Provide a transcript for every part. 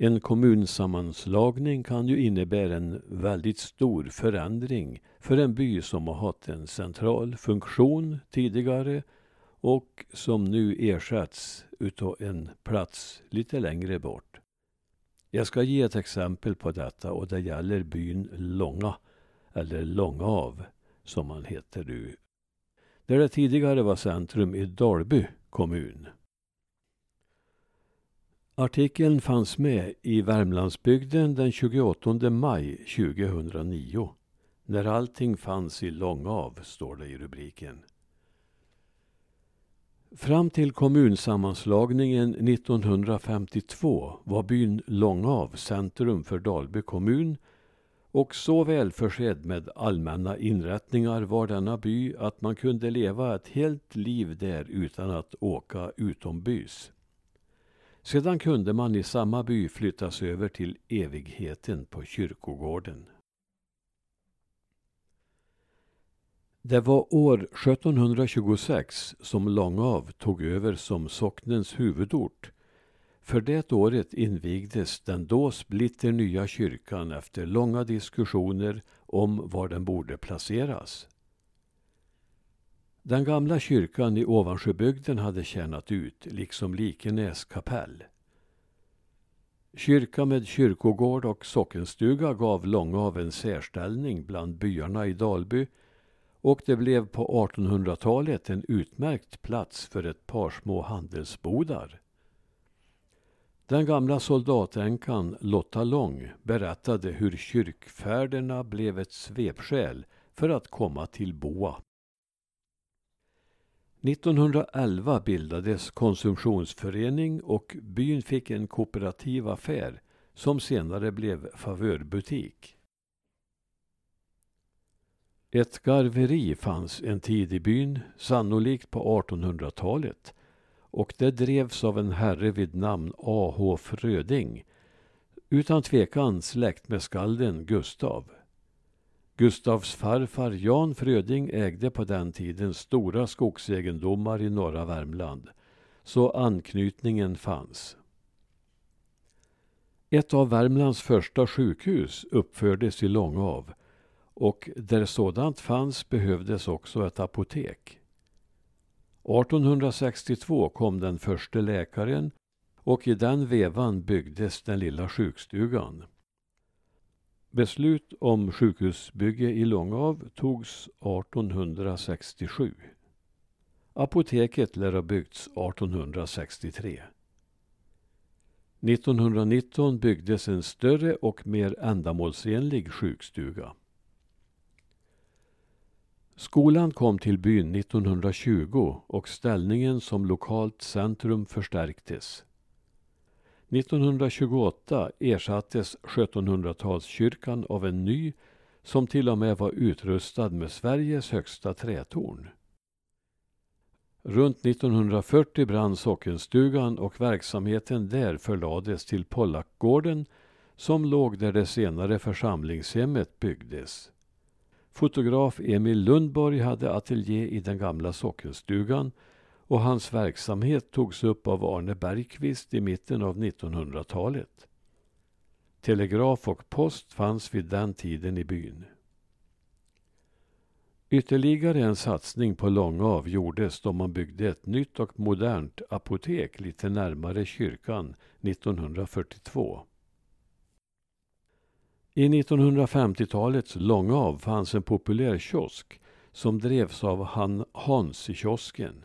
En kommunsammanslagning kan ju innebära en väldigt stor förändring för en by som har haft en central funktion tidigare och som nu ersätts utav en plats lite längre bort. Jag ska ge ett exempel på detta och det gäller byn Långa, eller Långav som man heter nu. Där det tidigare var centrum i Dalby kommun. Artikeln fanns med i Värmlandsbygden den 28 maj 2009. När allting fanns i Långav, står det i rubriken. Fram till kommunsammanslagningen 1952 var byn Långav centrum för Dalby kommun och så välförsedd med allmänna inrättningar var denna by att man kunde leva ett helt liv där utan att åka utombys. Sedan kunde man i samma by flyttas över till evigheten på kyrkogården. Det var år 1726 som Långav tog över som socknens huvudort. För det året invigdes den då splitternya kyrkan efter långa diskussioner om var den borde placeras. Den gamla kyrkan i Ovansjöbygden hade tjänat ut, liksom Likenäs kapell. Kyrka med kyrkogård och sockenstuga gav Långav en särställning bland byarna i Dalby och det blev på 1800-talet en utmärkt plats för ett par små handelsbodar. Den gamla soldatänkan Lotta Lång berättade hur kyrkfärderna blev ett svepskäl för att komma till Boa. 1911 bildades konsumtionsförening och byn fick en kooperativ affär som senare blev favörbutik. Ett garveri fanns en tid i byn, sannolikt på 1800-talet och det drevs av en herre vid namn A.H. Fröding, utan tvekan släkt med skalden Gustav. Gustavs farfar Jan Fröding ägde på den tiden stora skogsegendomar i norra Värmland, så anknytningen fanns. Ett av Värmlands första sjukhus uppfördes i Långav och där sådant fanns behövdes också ett apotek. 1862 kom den första läkaren och i den vevan byggdes den lilla sjukstugan. Beslut om sjukhusbygge i Långav togs 1867. Apoteket lär ha byggts 1863. 1919 byggdes en större och mer ändamålsenlig sjukstuga. Skolan kom till byn 1920 och ställningen som lokalt centrum förstärktes. 1928 ersattes 1700-talskyrkan av en ny som till och med var utrustad med Sveriges högsta trätorn. Runt 1940 brann sockenstugan och verksamheten där förlades till Pollackgården som låg där det senare församlingshemmet byggdes. Fotograf Emil Lundborg hade ateljé i den gamla sockenstugan och hans verksamhet togs upp av Arne Bergqvist i mitten av 1900-talet. Telegraf och post fanns vid den tiden i byn. Ytterligare en satsning på Långav gjordes då man byggde ett nytt och modernt apotek lite närmare kyrkan 1942. I 1950-talets Långav fanns en populär kiosk som drevs av han Hans i kiosken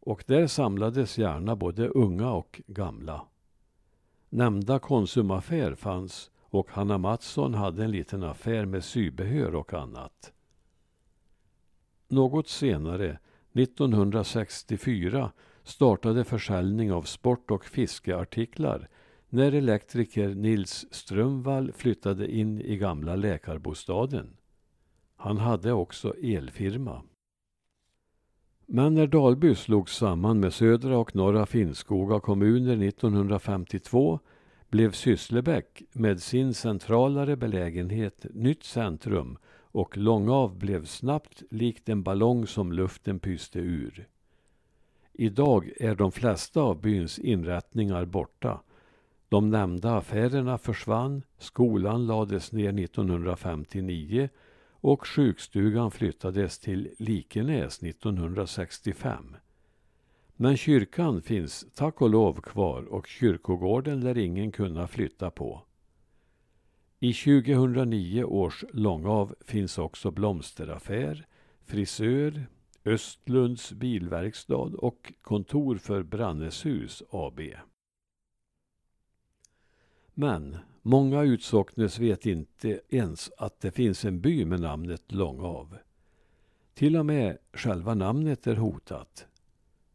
och där samlades gärna både unga och gamla. Nämnda konsumaffär fanns och Hanna Mattsson hade en liten affär med sybehör och annat. Något senare, 1964, startade försäljning av sport och fiskeartiklar när elektriker Nils Strömvall flyttade in i gamla läkarbostaden. Han hade också elfirma. Men när Dalby slogs samman med södra och norra Finnskoga kommuner 1952 blev Sysslebäck med sin centralare belägenhet nytt centrum och Långav blev snabbt likt en ballong som luften pyste ur. Idag är de flesta av byns inrättningar borta De nämnda affärerna försvann, skolan lades ner 1959 och sjukstugan flyttades till Likenäs 1965. Men kyrkan finns tack och lov kvar och kyrkogården lär ingen kunna flytta på. I 2009 års Långav finns också blomsteraffär, frisör, Östlunds bilverkstad och kontor för Branneshus AB. Men många utsocknes vet inte ens att det finns en by med namnet Långav. Till och med själva namnet är hotat.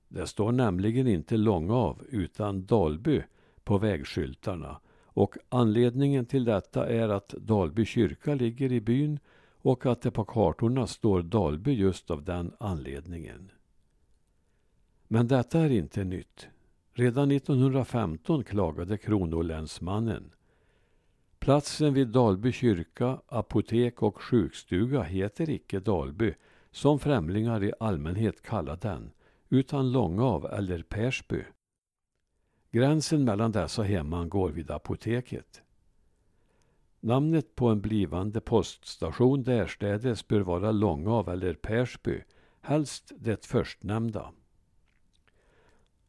Det står nämligen inte Långav utan Dalby på vägskyltarna och anledningen till detta är att Dalby kyrka ligger i byn och att det på kartorna står Dalby just av den anledningen. Men detta är inte nytt. Redan 1915 klagade kronolänsmannen. Platsen vid Dalby kyrka, apotek och sjukstuga heter icke Dalby, som främlingar i allmänhet kallar den, utan Långav eller Persby. Gränsen mellan dessa hemman går vid apoteket. Namnet på en blivande poststation därstädes bör vara Långav eller Persby, helst det förstnämnda.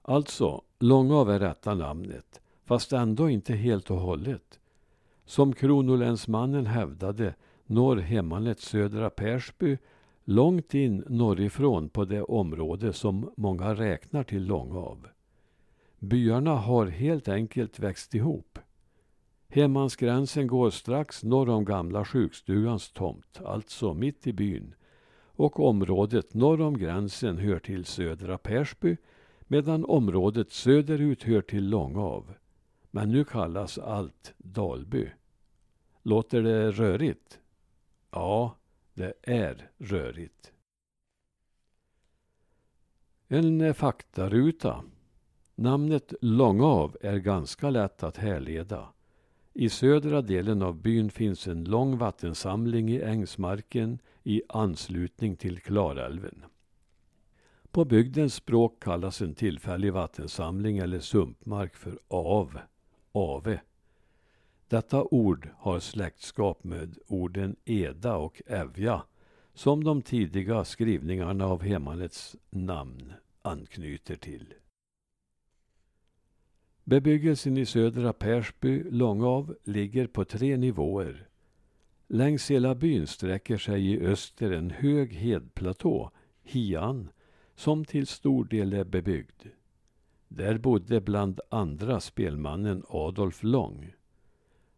Alltså, Långav är rätta namnet, fast ändå inte helt och hållet. Som kronolänsmannen hävdade når hemmanet Södra Persby långt in norrifrån på det område som många räknar till Långav. Byarna har helt enkelt växt ihop. Hemmansgränsen går strax norr om gamla sjukstugans tomt, alltså mitt i byn. Och området norr om gränsen hör till Södra Persby medan området söderut hör till Långav. Men nu kallas allt Dalby. Låter det rörigt? Ja, det är rörigt. En faktaruta. Namnet Långav är ganska lätt att härleda. I södra delen av byn finns en lång vattensamling i ängsmarken i anslutning till Klarälven. På bygdens språk kallas en tillfällig vattensamling eller sumpmark för av, ave. Detta ord har släktskap med orden eda och evja som de tidiga skrivningarna av hemmanets namn anknyter till. Bebyggelsen i södra Persby, Långav, ligger på tre nivåer. Längs hela byn sträcker sig i öster en hög hedplatå, Hian, som till stor del är bebyggd. Där bodde bland andra spelmannen Adolf Lång.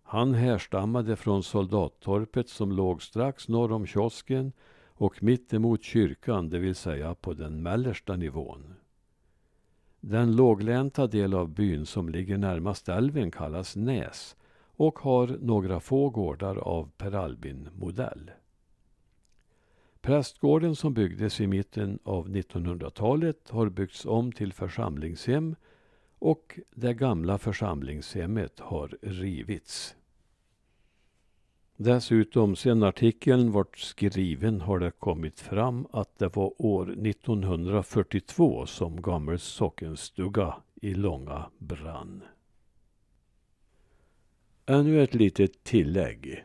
Han härstammade från soldattorpet som låg strax norr om kiosken och mittemot kyrkan, det vill säga på den mellersta nivån. Den låglänta del av byn som ligger närmast älven kallas Näs och har några få gårdar av Per Albin-modell. Prästgården som byggdes i mitten av 1900-talet har byggts om till församlingshem och det gamla församlingshemmet har rivits. Dessutom, sedan artikeln vart skriven har det kommit fram att det var år 1942 som Gammels sockenstuga i Långa brann. Ännu ett litet tillägg.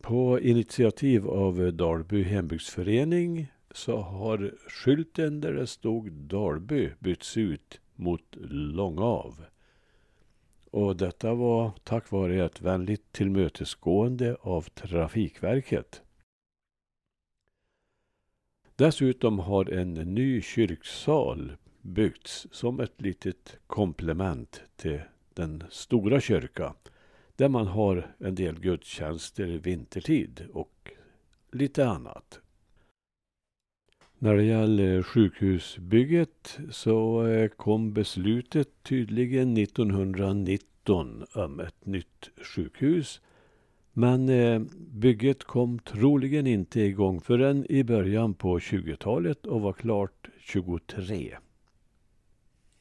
På initiativ av Dalby hembygdsförening så har skylten där det stod Dalby bytts ut mot Långav. Och detta var tack vare ett vänligt tillmötesgående av Trafikverket. Dessutom har en ny kyrksal byggts som ett litet komplement till den stora kyrka där man har en del gudstjänster vintertid och lite annat. När det gäller sjukhusbygget så eh, kom beslutet tydligen 1919 om ett nytt sjukhus. Men eh, bygget kom troligen inte igång förrän i början på 20-talet och var klart 23.